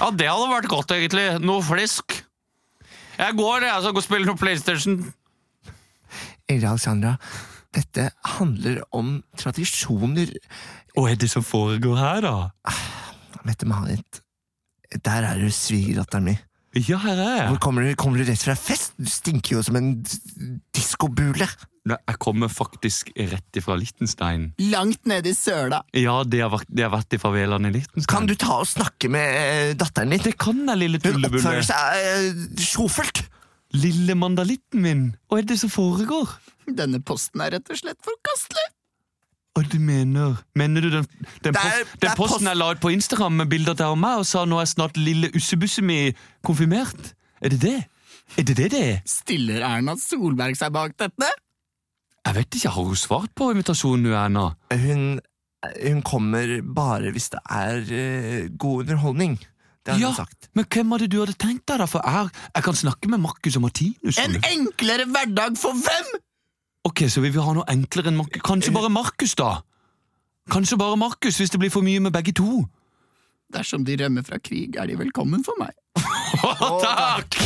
Ja, det hadde vært godt, egentlig. Noe flesk. Jeg går, jeg, så går og spiller noe PlayStation. Ingrid Alexandra, dette handler om tradisjoner. Hva er det som foregår her, da? Mette-Marit, Der er du, svigerdatteren min. Ja, her er Hvor jeg. kommer, du, kommer du rett fra fest? Du stinker jo som en diskobule. Jeg kommer faktisk rett ifra Littenstein. Langt nede i søla. Ja, det har vært, det har vært i favelaen i Littenstein. Kan du ta og snakke med eh, datteren din? Det kan jeg, lille Hun tullebulle. oppfører seg eh, sjofelt. Lille mandalitten min. Hva er det som foregår? Denne posten er rett og slett forkastelig. Hva du mener Mener du den, den, er- post, den posten post- jeg la ut på Instagram med bilder av meg og sa nå er snart lille ussebusse mi konfirmert? Er det det? Er det det det er? Stiller Erna Solberg seg bak dette? Jeg vet ikke, har hun svart på invitasjonen, hun Erna? Hun, hun kommer bare hvis det er uh, god underholdning. Det har Ja, hun sagt. men hvem hadde du hadde tenkt deg da? For jeg, jeg kan snakke med Markus og Martinus. En enklere hverdag for hvem?! Ok, så vi vil ha noe enklere enn Markus. Kanskje bare Markus, da? Kanskje bare Markus, hvis det blir for mye med begge to? Dersom de rømmer fra krig, er de velkommen for meg. takk!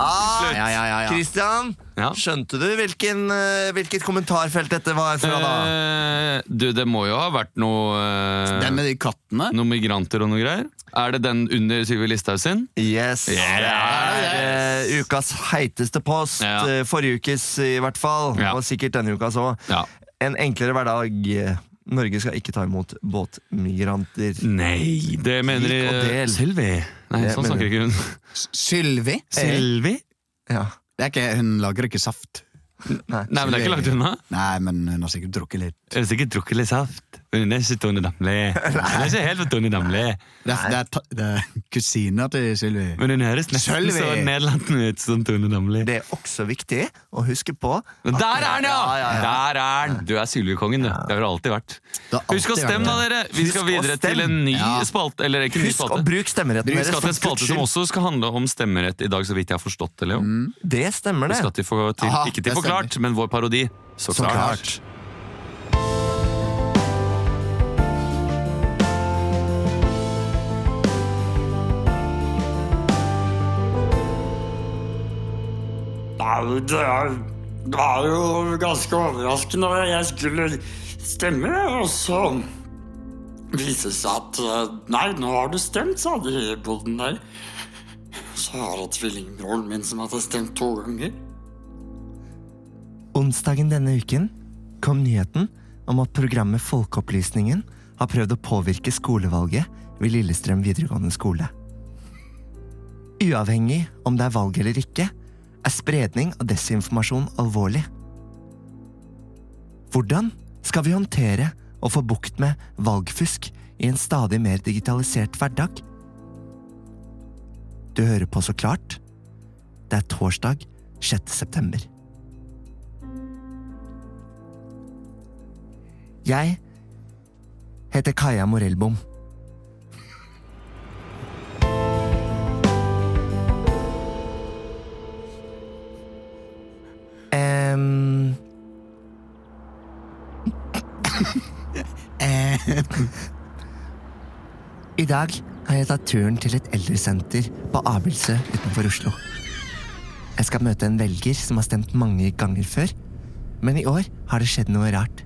Ah, Ja, ja, ja, ja. Christian, Ja. skjønte du hvilken, eh, hvilket kommentarfelt dette var fra da? Eh, du, det må jo ha vært noe eh, Den med de kattene. Noen migranter og noe greier? Er det den under Sylvi Listhaug sin? Yes. Ja, det er uh, ukas heiteste post. Ja. eh, Forrige ukes i hvert fall, Ja. og sikkert denne ukas òg. Ja. En enklere hverdag. Norge skal ikke ta imot båtmigranter. Nei, det mener. Sylvi. Nei, Det sånn snakker ikke hun. Sylvi? Sylvi? Ja. Det er ikke, hun lager ikke saft. Nei. Nei, men det er ikke langt unna. Nei, men hun har sikkert drukket litt. Jeg har sikkert drukket litt saft. Men hun er ikke Tone Damli. Hun er ikke helt for Tone Damli. Det er, det er, det er kusina til Sylvi. Men hun høres nesten Sylvi. så nederlandsk ut som Tone Damli. Det er også viktig å huske på at, der er den, ja! Ja, ja, ja. Der er han! Du er Sylvi-kongen, du. Det har du alltid vært. Alltid Husk å stemme, da, dere! Vi Husk skal å videre stemme. til en ny Ja. spalte. Eller ikke en ny Husk å bruke stemmeretten Vi skal til en spalte som også skal handle om stemmerett i dag, så vidt jeg har forstått det, Leo. Det stemmer, Vi det. skal til, for, til, Aha, ikke til det Forklart, men vår parodi. Så Så klart. Nei, det er, det er jo ganske overraskende. Jeg skulle stemme, og så viste det seg at eh, Nei, nå har du stemt, sa de i boden der. Så var det tvillingbroren min som hadde stemt to ganger. Onsdagen denne uken kom nyheten om at programmet Folkeopplysningen har prøvd å påvirke skolevalget ved Lillestrøm videregående skole. Uavhengig om det er valg eller ikke, er spredning av desinformasjon alvorlig. Hvordan skal vi håndtere og få bukt med valgfusk i en stadig mer digitalisert hverdag? Du hører på Så klart. Det er torsdag 6. september. Jeg heter Kaja Morellbom. Em, I dag har jeg tatt turen til et eldresenter på Abildsø utenfor Oslo. Jeg skal møte en velger som har stemt mange ganger før, men i år har det skjedd noe rart.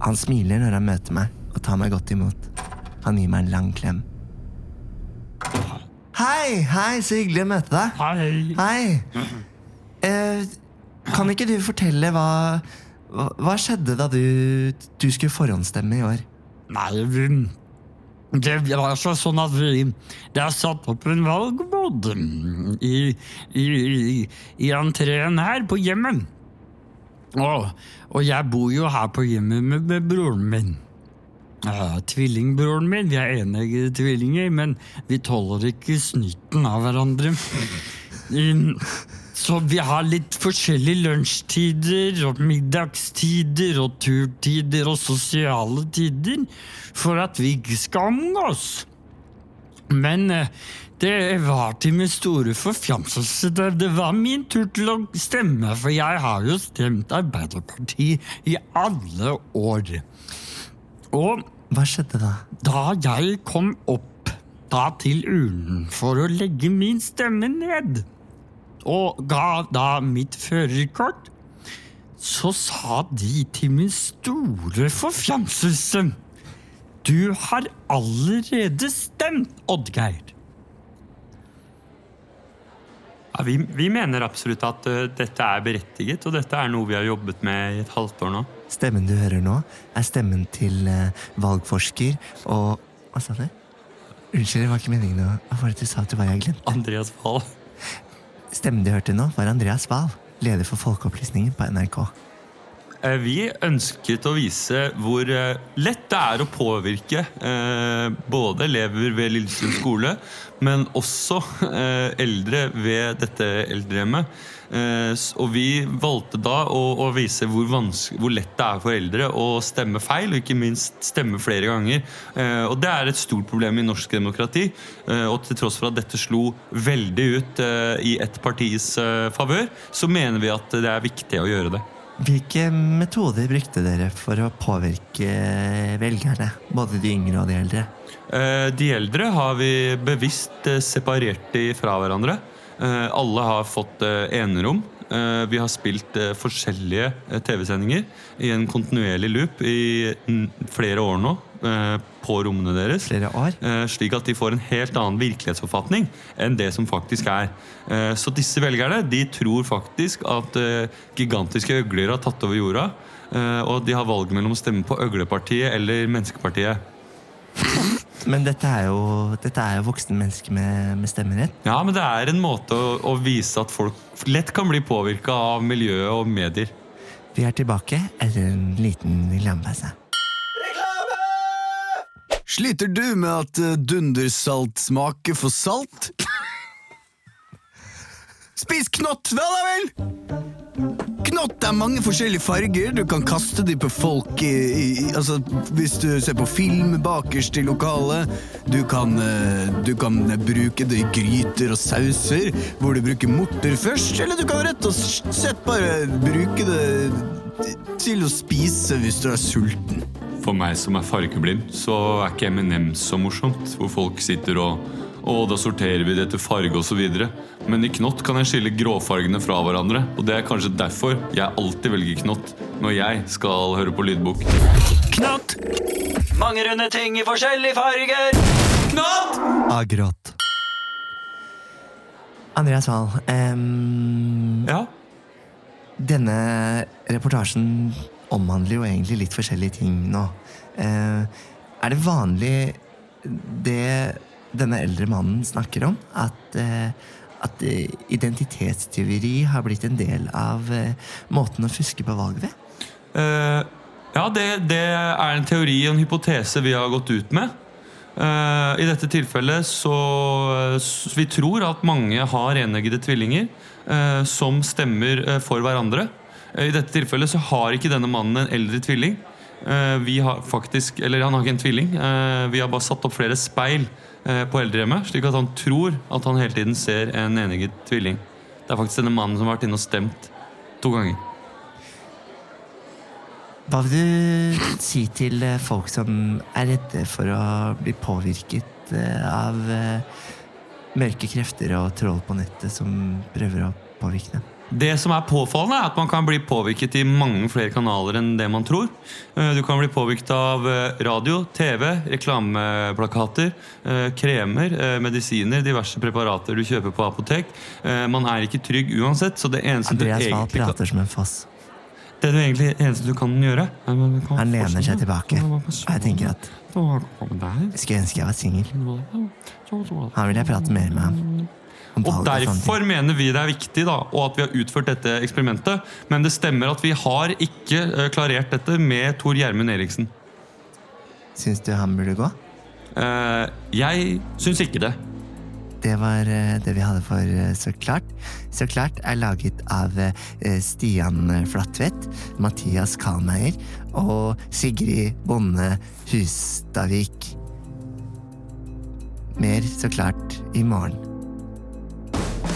Han smiler når han møter meg og tar meg godt imot. Han gir meg en lang klem. Hei, hei, så hyggelig å møte deg. Hei. Hei. Eh, kan ikke du fortelle hva, hva, skjedde da du, du skulle forhåndsstemme i år? Nei, vi, det var så sånn at vi Det er satt opp en valgbod i, i, i, i entreen her på hjemmet. Og, og jeg bor jo her på hjemmet med, med broren min. Ja, tvillingbroren min. Vi er eneggede tvillinger, men vi tåler ikke snyten av hverandre. Um, Så vi har litt forskjellige lunsjtider og middagstider og turtider og sosiale tider for at vi ikke skal omgås. Men eh, det var til min store forfjamselse. Det var min tur til å stemme, for jeg har jo stemt Arbeiderpartiet i alle år. Og Hva skjedde da? da jeg kom opp da til urnen for å legge min stemme ned, og ga da mitt førerkort, så sa de til min store forfjamselse Du har allerede stemt, Oddgeir. Ja, vi, vi mener absolutt at uh, dette er berettiget, og dette er noe vi har jobbet med i et halvt år nå. Stemmen du hører nå, er stemmen til uh, valgforsker og Hva sa du? Unnskyld, det var ikke meningen å Hva var det du sa at du var jeg glemte? Andreas Wahl. Stemmen du hørte nå, var Andreas Wahl, leder for Folkeopplysningen på NRK. Eh, Vi ønsket å vise hvor eh, lett det er å påvirke eh, både elever ved Lillestrøm skole, men også eldre ved dette eldrehjemmet. Eh, Og vi valgte da å, å vise hvor, hvor lett det er for eldre å stemme feil, og ikke minst stemme flere ganger. Eh, Og det er et stort problem i norsk demokrati. Eh, Og til tross for at dette slo veldig ut i ett partis favør, så mener vi at det er viktig å gjøre det. Hvilke metoder brukte dere for å påvirke velgerne? Både de yngre og de eldre? De eldre har vi bevisst separert de fra hverandre. Eh, Alle har fått eh, enerom. Eh, Vi har spilt forskjellige TV-sendinger i en kontinuerlig loop i flere år nå eh, på rommene deres. Flere år? Eh, Slik at de får en helt annen virkelighetsoppfatning enn det som faktisk er. Eh, Så disse velgerne de tror faktisk at gigantiske øgler har tatt over jorda. eh, Og de har valget mellom å stemme på Øglepartiet eller Menneskepartiet. Men dette er jo, dette er jo voksne mennesker med, med stemmerett. Ja, men det er en måte å, å vise at folk lett kan bli påvirka av miljøet og medier. Vi er tilbake etter en liten reklamepause. Sliter du med at eh, dundersalt smaker for salt? Spis knott, vel da vel! Knott er mange forskjellige farger. Du kan kaste dem på folk i, i, altså, hvis du ser på film bakerst i lokalet. Du kan, eh, du kan bruke det i gryter og sauser, hvor du bruker morter først. Eller du kan rett og slett bare bruke det til å spise hvis du er sulten. For meg som er fargeblind, så er ikke M&M så morsomt. Hvor folk sitter og Å, da sorterer vi det etter farge osv. Men i knott kan jeg skille gråfargene fra hverandre. Og det er kanskje derfor jeg alltid velger knott når jeg skal høre på lydbok. Knott. Mange runde ting i forskjellige farger. Knott! Agråt. Andreas Wahl, um, Ja, denne reportasjen omhandler jo egentlig litt forskjellige ting nå. Uh, er det vanlig det denne eldre mannen snakker om? At, eh, at eh, identitetstyveri har blitt en del av eh, måten å fuske på valg ved? Uh, ja, det, det er en teori og en hypotese vi har gått ut med. Uh, I dette tilfellet så så Vi tror at mange har eneggede tvillinger uh, som stemmer for hverandre. I dette tilfellet så har ikke denne mannen en eldre tvilling. Eh, vi har faktisk, eller Han har ikke en tvilling. Eh, vi har bare satt opp flere speil eh, på eldrehjemmet, slik at han tror at han hele tiden ser en enegget tvilling. Det er faktisk denne mannen som har vært inne og stemt to ganger. Hva vil du si til folk som er redde for å bli påvirket av mørke krefter og troll på nettet som prøver å påvirke dem? Det som er påfallende, er at man kan bli påvirket i mange flere kanaler enn det man tror. Eh, Du kan bli påvirket av eh, radio, TV, reklameplakater, eh, kremer, medisiner, diverse preparater du kjøper på apotek. Man er ikke trygg uansett, så det eneste du egentlig kan, prater som en foss. det du egentlig, eneste du kan gjøre Han lener seg tilbake. Og jeg tenker at skulle ønske jeg var singel. Han vil jeg prate mer med. ham Og Derfor mener vi det er viktig da, og at vi har utført dette eksperimentet. Men det stemmer at vi har ikke eh, klarert dette med Tor Gjermund Eriksen. Syns du han burde gå? Eh, jeg syns ikke det. Det var eh, det vi hadde for Så klart. Så klart er laget av Stian Flatvedt, Mathias Kalmeier og Sigrid Bonde Hustadvik. Mer Så klart i morgen.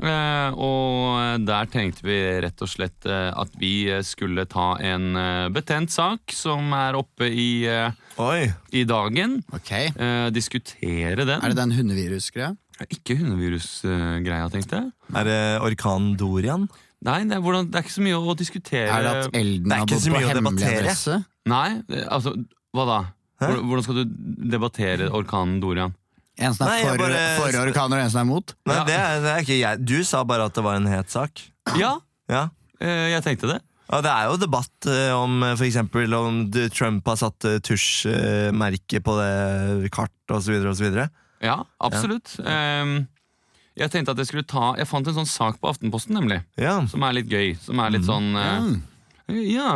Eh, og der tenkte vi rett og slett eh, at vi skulle ta en eh, betent sak som er oppe i, eh, Oi. i dagen. Ok. Eh, diskutere den. Er det den hundevirusgreia? Ikke hundevirusgreia, tenkte jeg. Er det orkan Dorian? Nei, det er, hvordan, det er ikke så mye å diskutere. Er det at Elden har gått på hemmelig debattere. adresse? Nei, altså, hva da? Hæ? Hvordan skal du debattere orkanen Dorian? En som er Nei, jeg for, bare- for orkaner, og en som er mot? Nei, Ja. det, er, det er ikke jeg. Du sa bare at det var en het sak. Ja, Ja. eh, jeg tenkte det. Ja, det er jo debatt eh, om eh, for eksempel om Trump har satt eh, tusjmerke på det kartet osv. videre Ja, absolutt. Ehm, jeg tenkte at jeg skulle ta Jeg fant en sånn sak på Aftenposten, nemlig. Ja. Som er litt gøy. Som er litt sånn eh, Ja.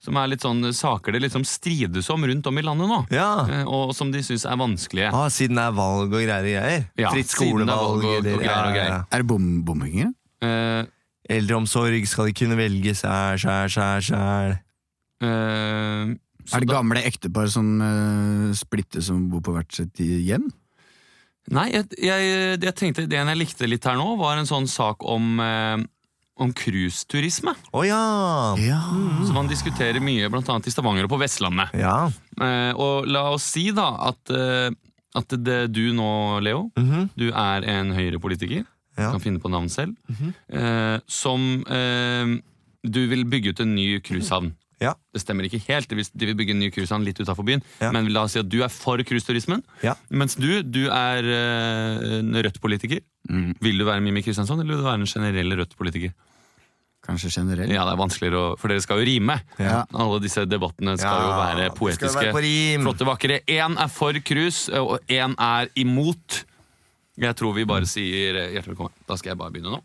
Som er litt sånn saker det liksom strides om rundt om i landet nå. ja. Eh, og som de syns er vanskelige. Ah, siden det er valg og greier og greier? Ja, Fritt er skolevalg og- og eller greier og greier. Er det bom bomringer? Eh, Eldreomsorg skal de kunne velge seg sjæl, sjæl, sjæl. eh, Er det da- gamle ektepar som uh, splitter som bor på hvert sitt hjem? Nei, jeg, jeg, jeg tenkte det jeg likte litt her nå, var en sånn sak om eh, om cruiseturisme. Å ja! Ja. Som man diskuterer mye, blant annet i Stavanger og på Vestlandet. Ja. Eh, og la oss si da at, eh, at det, du nå, Leo, Mhm. du er en høyrepolitiker. Ja. Kan finne på navn selv. eh, som eh, du vil bygge ut en ny cruisehavn. Ja. Det stemmer ikke helt. De vil, bygge en ny cruisehavn litt utafor byen. Ja. Men la oss si at du er for cruiseturismen. Ja. Mens du, du er eh, en Rødt-politiker. Vil du være Mimmi Kristiansson, eller vil du være en generell Rødt-politiker? Kanskje generelt? Ja, det er vanskeligere, å, for dere skal jo rime. Ja. Alle disse debattene skal jo Ja, være det skal poetiske. være på rim. Flotte, vakre. Én er for krus, og én er imot. Jeg tror vi bare sier eh, hjertelig velkommen. Da skal jeg bare begynne nå.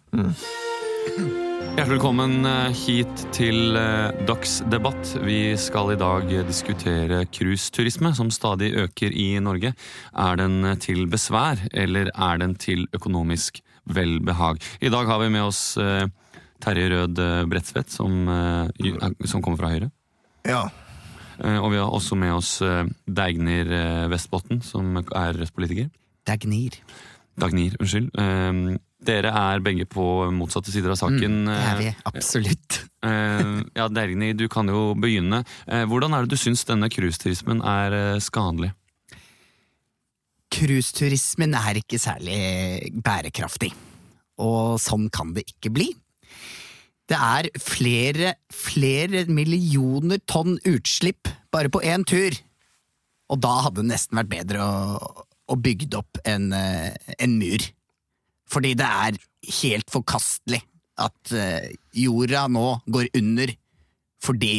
Hjertelig velkommen eh, hit til eh, Dagsdebatt. Vi skal i dag diskutere cruiseturisme, som stadig øker i Norge. Er den til besvær, eller er den til økonomisk velbehag? I dag har vi med oss eh, Terje Rød eh, Bredtvedt, som, eh, som kommer fra Høyre. ja. Eh, Og vi har også med oss Deignir eh, Vestbotn, som er Rødt-politiker. Dagnir. Dagnir, unnskyld. Dere er begge på motsatte sider av saken. Det er vi eh, absolutt. Ja, Deignir, du kan jo begynne. Eh, Hvordan er det du syns denne cruiseturismen er skadelig? Cruiseturismen er ikke særlig bærekraftig, og sånn kan det ikke bli. Det er flere, flere millioner tonn utslipp bare på én tur, og da hadde det nesten vært bedre å, å bygge opp en, eh, en mur. Fordi det er helt forkastelig at eh, jorda nå går under fordi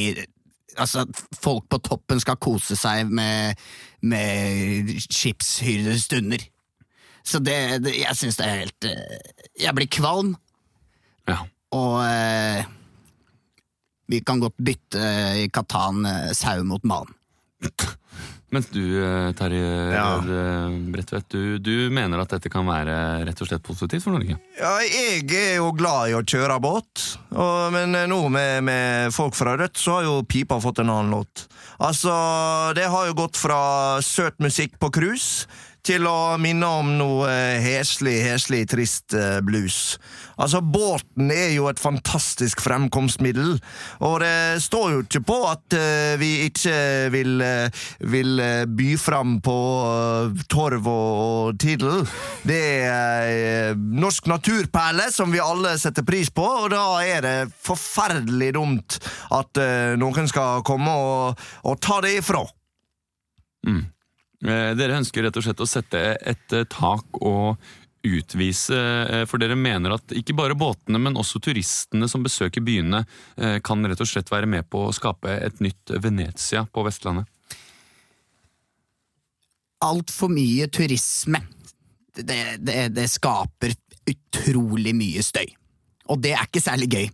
altså, folk på toppen skal kose seg med, med skipshyrdestunder. Så det, det jeg syns det er helt eh, Jeg blir kvalm, Ja. Og eh, vi kan godt bytte i Katan eh, sau mot mann. Mens du, eh, Terje Ja. Eh, Bredtvedt, du, du mener at dette kan være rett og slett positivt for Norge? Ja, jeg er jo glad i å kjøre båt, og, men eh, nå med, med folk fra Rødt så har jo pipa fått en annen låt. Altså, det har jo gått fra søt musikk på cruise til å minne om noe eh, heslig, heslig, trist eh, blues. Altså, båten er jo et fantastisk fremkomstmiddel, og det står jo ikke på at eh, vi ikke vil, vil by fram på torv og, tidel. Det er norsk naturperle som vi alle setter pris på, og da er det forferdelig dumt at noen skal komme og, og ta det ifra. Eh, Dere ønsker rett og slett å sette et eh, tak og utvise, eh, for dere mener at ikke bare båtene, men også turistene som besøker byene, eh, kan rett og slett være med på å skape et nytt Venezia på Vestlandet. Altfor mye turisme. Det, det, det skaper utrolig mye støy. Og det er ikke særlig gøy.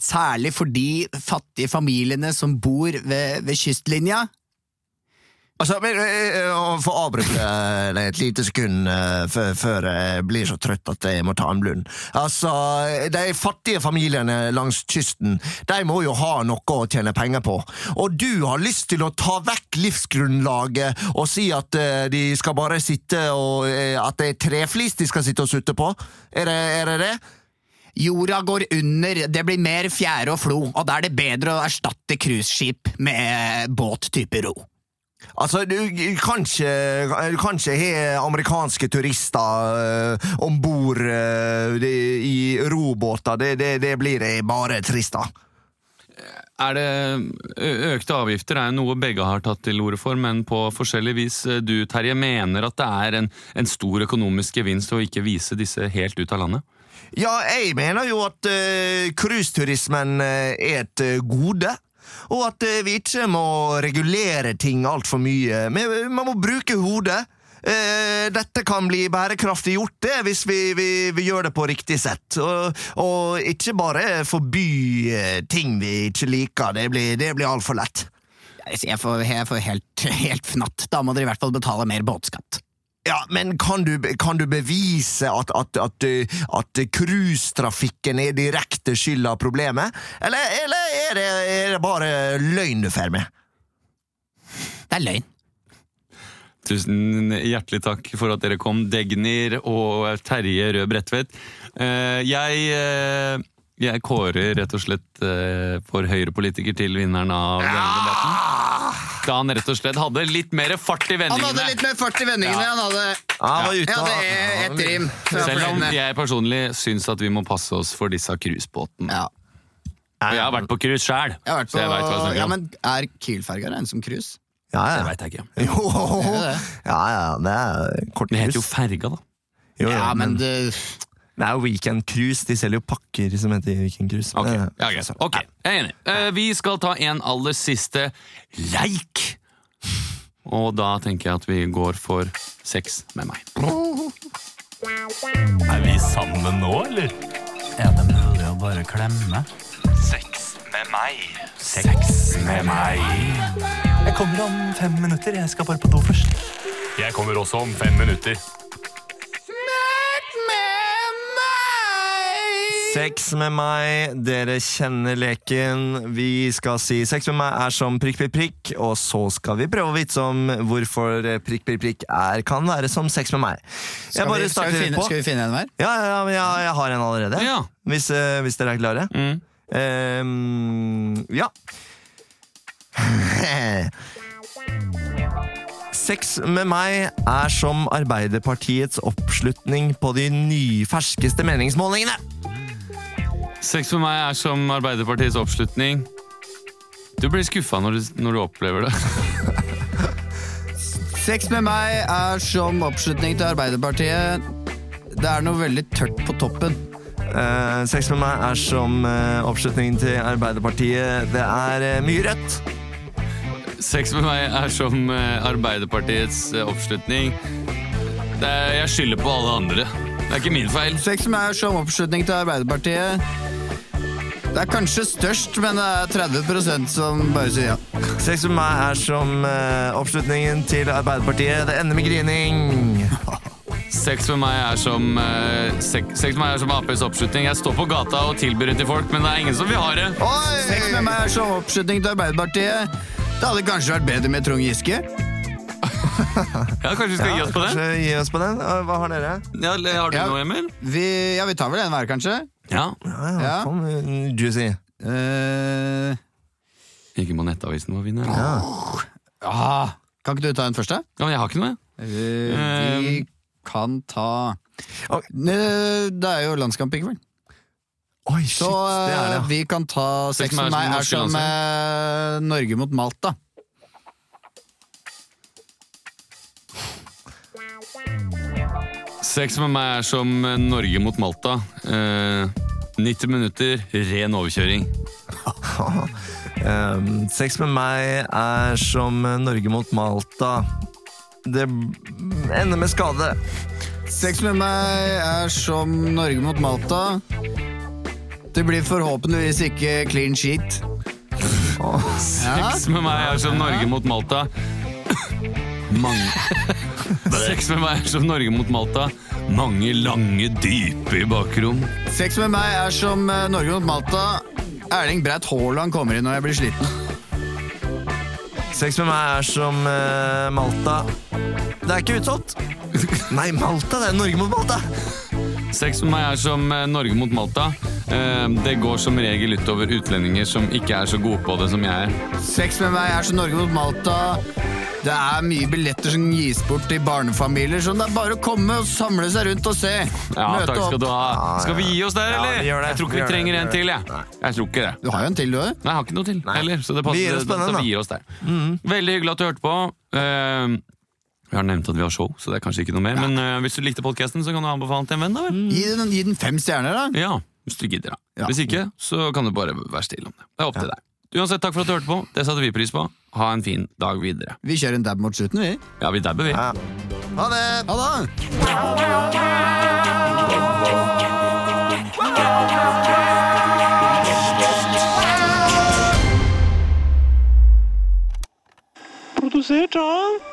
Særlig for de fattige familiene som bor ved, ved kystlinja. Altså, men For å avbryte eh, et lite sekund eh, før, jeg blir så trøtt at jeg må ta en blund. Altså, De fattige familiene langs kysten de må jo ha noe å tjene penger på. Og du har lyst til å ta vekk livsgrunnlaget og si at eh, de skal bare sitte og eh, At det er treflis de skal sitte og sutte på? Er det er det? det? Jorda går under, det blir mer fjære og flo, og da er det bedre å erstatte cruiseskip med båt type ro. Altså, du kan ikke, du kan ikke ha amerikanske turister uh, om bord i robåter. Det, det, det blir bare trist, da. Er det Økte avgifter er noe begge har tatt til orde for, men på forskjellig vis. Du, Terje, mener at det er en, en stor økonomisk gevinst å ikke vise disse helt ut av landet? Ja, jeg mener jo at uh, cruiseturismen uh, er et eh, gode. Og at eh, vi ikke må regulere ting altfor mye. Man må bruke hodet. Eh, dette kan bli bærekraftig gjort det, hvis vi, vi, vi gjør det på riktig sett. Og, og ikke bare forby eh, ting vi ikke liker. Det blir, det blir altfor lett. Jeg får, jeg får helt, helt fnatt. Da må dere i hvert fall betale mer båtskatt. Ja, men kan du, kan du bevise at, at, at, uh, at cruisetrafikken er direkte skyld av problemet? Eller, eller er, det, er det bare løgn du får med? Det er løgn. Tusen hjertelig takk for at dere kom, Degnir og Terje Rød Bredtvet. Eh, Jeg, eh, jeg kårer rett og slett eh, for Høyre-politiker til vinneren av denne debatten. Da han rett og slett hadde litt mer fart i vendingene. Han hadde litt mer fart i vendingene. Han hadde, Ja, han var ute, jeg hadde ett rim. Selv om jeg personlig syns at vi må passe oss for disse cruisebåtene. Ja. Og jeg har vært på cruise sjæl. Ja, men Er Kiel-ferga regnet som cruise? Ja, ja. Det ja. veit jeg ikke. Jo, ja, ja, det er kort Det heter jo cruise. ferga, da. Jo, Ja, men det, Det er jo Weekend Cruise. De selger jo pakker som heter Weekend Cruise. Ok, ja, okay. Ok, jeg er enig. Uh, vi skal ta en aller siste leik. Og da tenker jeg at vi går for sex med meg. Er vi sammen nå, eller? Er det mulig å bare klemme? Sex med meg. Sex med meg. Jeg kommer om fem minutter. Jeg skal bare på do først. Jeg kommer også om fem minutter. Sex med meg, dere kjenner leken. Vi skal si sex med meg er som prikk, prikk, prikk, og så skal vi prøve å vitse om hvorfor prikk, prikk, prikk er, kan være som sex med meg. Jeg skal, vi, bare skal, vi finne, på. skal vi finne en hver? Ja, ja, ja, ja, jeg har en allerede. Ja. Hvis, uh, hvis dere er klare. Mm. Um, ja. Sex med meg er som Arbeiderpartiets oppslutning på de nyferskeste meningsmålingene. Sex med meg er som Arbeiderpartiets oppslutning. Du blir skuffa når, du- når du opplever det. Sex med meg er som oppslutning til Arbeiderpartiet. Det er noe veldig tørt på toppen. Eh, sex med meg er som eh, oppslutning til Arbeiderpartiet. Det er eh, mye rødt. Sex med meg er som eh, Arbeiderpartiets eh, oppslutning. Det er, jeg skylder på alle andre. Det er ikke min feil. Sex med meg er som oppslutning til Arbeiderpartiet. Det er kanskje størst, men det er 30% som bare sier ja. Sex med meg er som uh, oppslutningen til Arbeiderpartiet. Det ender med grining. Sex med meg er som uh, sex, sex med meg er som Aps oppslutning. Jeg står på gata og tilbyr det til folk, men det er ingen som vil ha det. Oi! Sex med meg er som oppslutning til Arbeiderpartiet. Det hadde kanskje vært bedre med Trond Giske. Ja, Kanskje vi skal gi oss på det? Kanskje gi oss på den. Eh, Hva har dere? Ja, har du Ja. noe, Emil? Vi, ja, vi tar vel en hver, kanskje? Ja. Ja, ja, Ja. Kom, eh, juicy. Eh, Ikke må Nettavisen få vinne. Ja. ah, kan ikke du ta en første? Ja, men jeg har ikke noe. Eh, vi kan ta Ok. Eh, Det er jo landskamp i kveld. Oi, shit, Så det er det. eh, vi kan ta Sex med med meg er er som som eh, Norge mot Malta. Sex med meg er som eh, Norge mot Malta. Eh, 90 minutter, ren overkjøring. Um, sex med meg er som Norge mot Malta. Det ender med skade. Sex med meg er som Norge mot Malta. Det blir forhåpentligvis ikke clean sheet. Sex med meg er som Norge mot Malta. Mange Sex med meg er som Norge mot Malta. Mange lange, dype i bakrom. Sex med meg er som eh, Norge mot Malta. Erling Breit Haaland kommer inn når jeg blir sliten. Sex med meg er som eh, Malta. Det er ikke utsolgt. Nei, Malta. Det er Norge mot Malta. Sex med meg er som eh, Norge mot Malta. Eh, Det går som regel utover utlendinger som ikke er så gode på det som jeg er. Sex med meg er som Norge mot Malta. Det er mye billetter som gis bort til barnefamilier, så det er bare å komme og samle seg rundt og se. Ja, Møte takk skal opp. du ha. Skal vi gi oss der, Ja, eller? vi gjør det. Jeg tror ikke Vi vi trenger det. en til, jeg. Jeg tror ikke det. Du har jo en til, du òg. Nei, jeg har ikke noe til heller, så det passer. Vi gir oss så vi gir oss der. Veldig hyggelig at du hørte på. Uh, vi har nevnt at vi har show, så det er kanskje ikke noe mer. Men uh, hvis du likte podkasten, så kan du anbefale den til en venn. da vel? Gi, den- gi den fem stjerner, da. Ja, hvis du gidder, da. Ja. Hvis ikke, så kan du bare være stille om det. Det er opp til deg. Uansett, takk for at du hørte på. Det satte vi pris på. Ha en fin dag videre. Vi kjører en dab mot slutten, vi. Ja, vi dabber, vi. Ja. Ha det! Ha det! Produsert av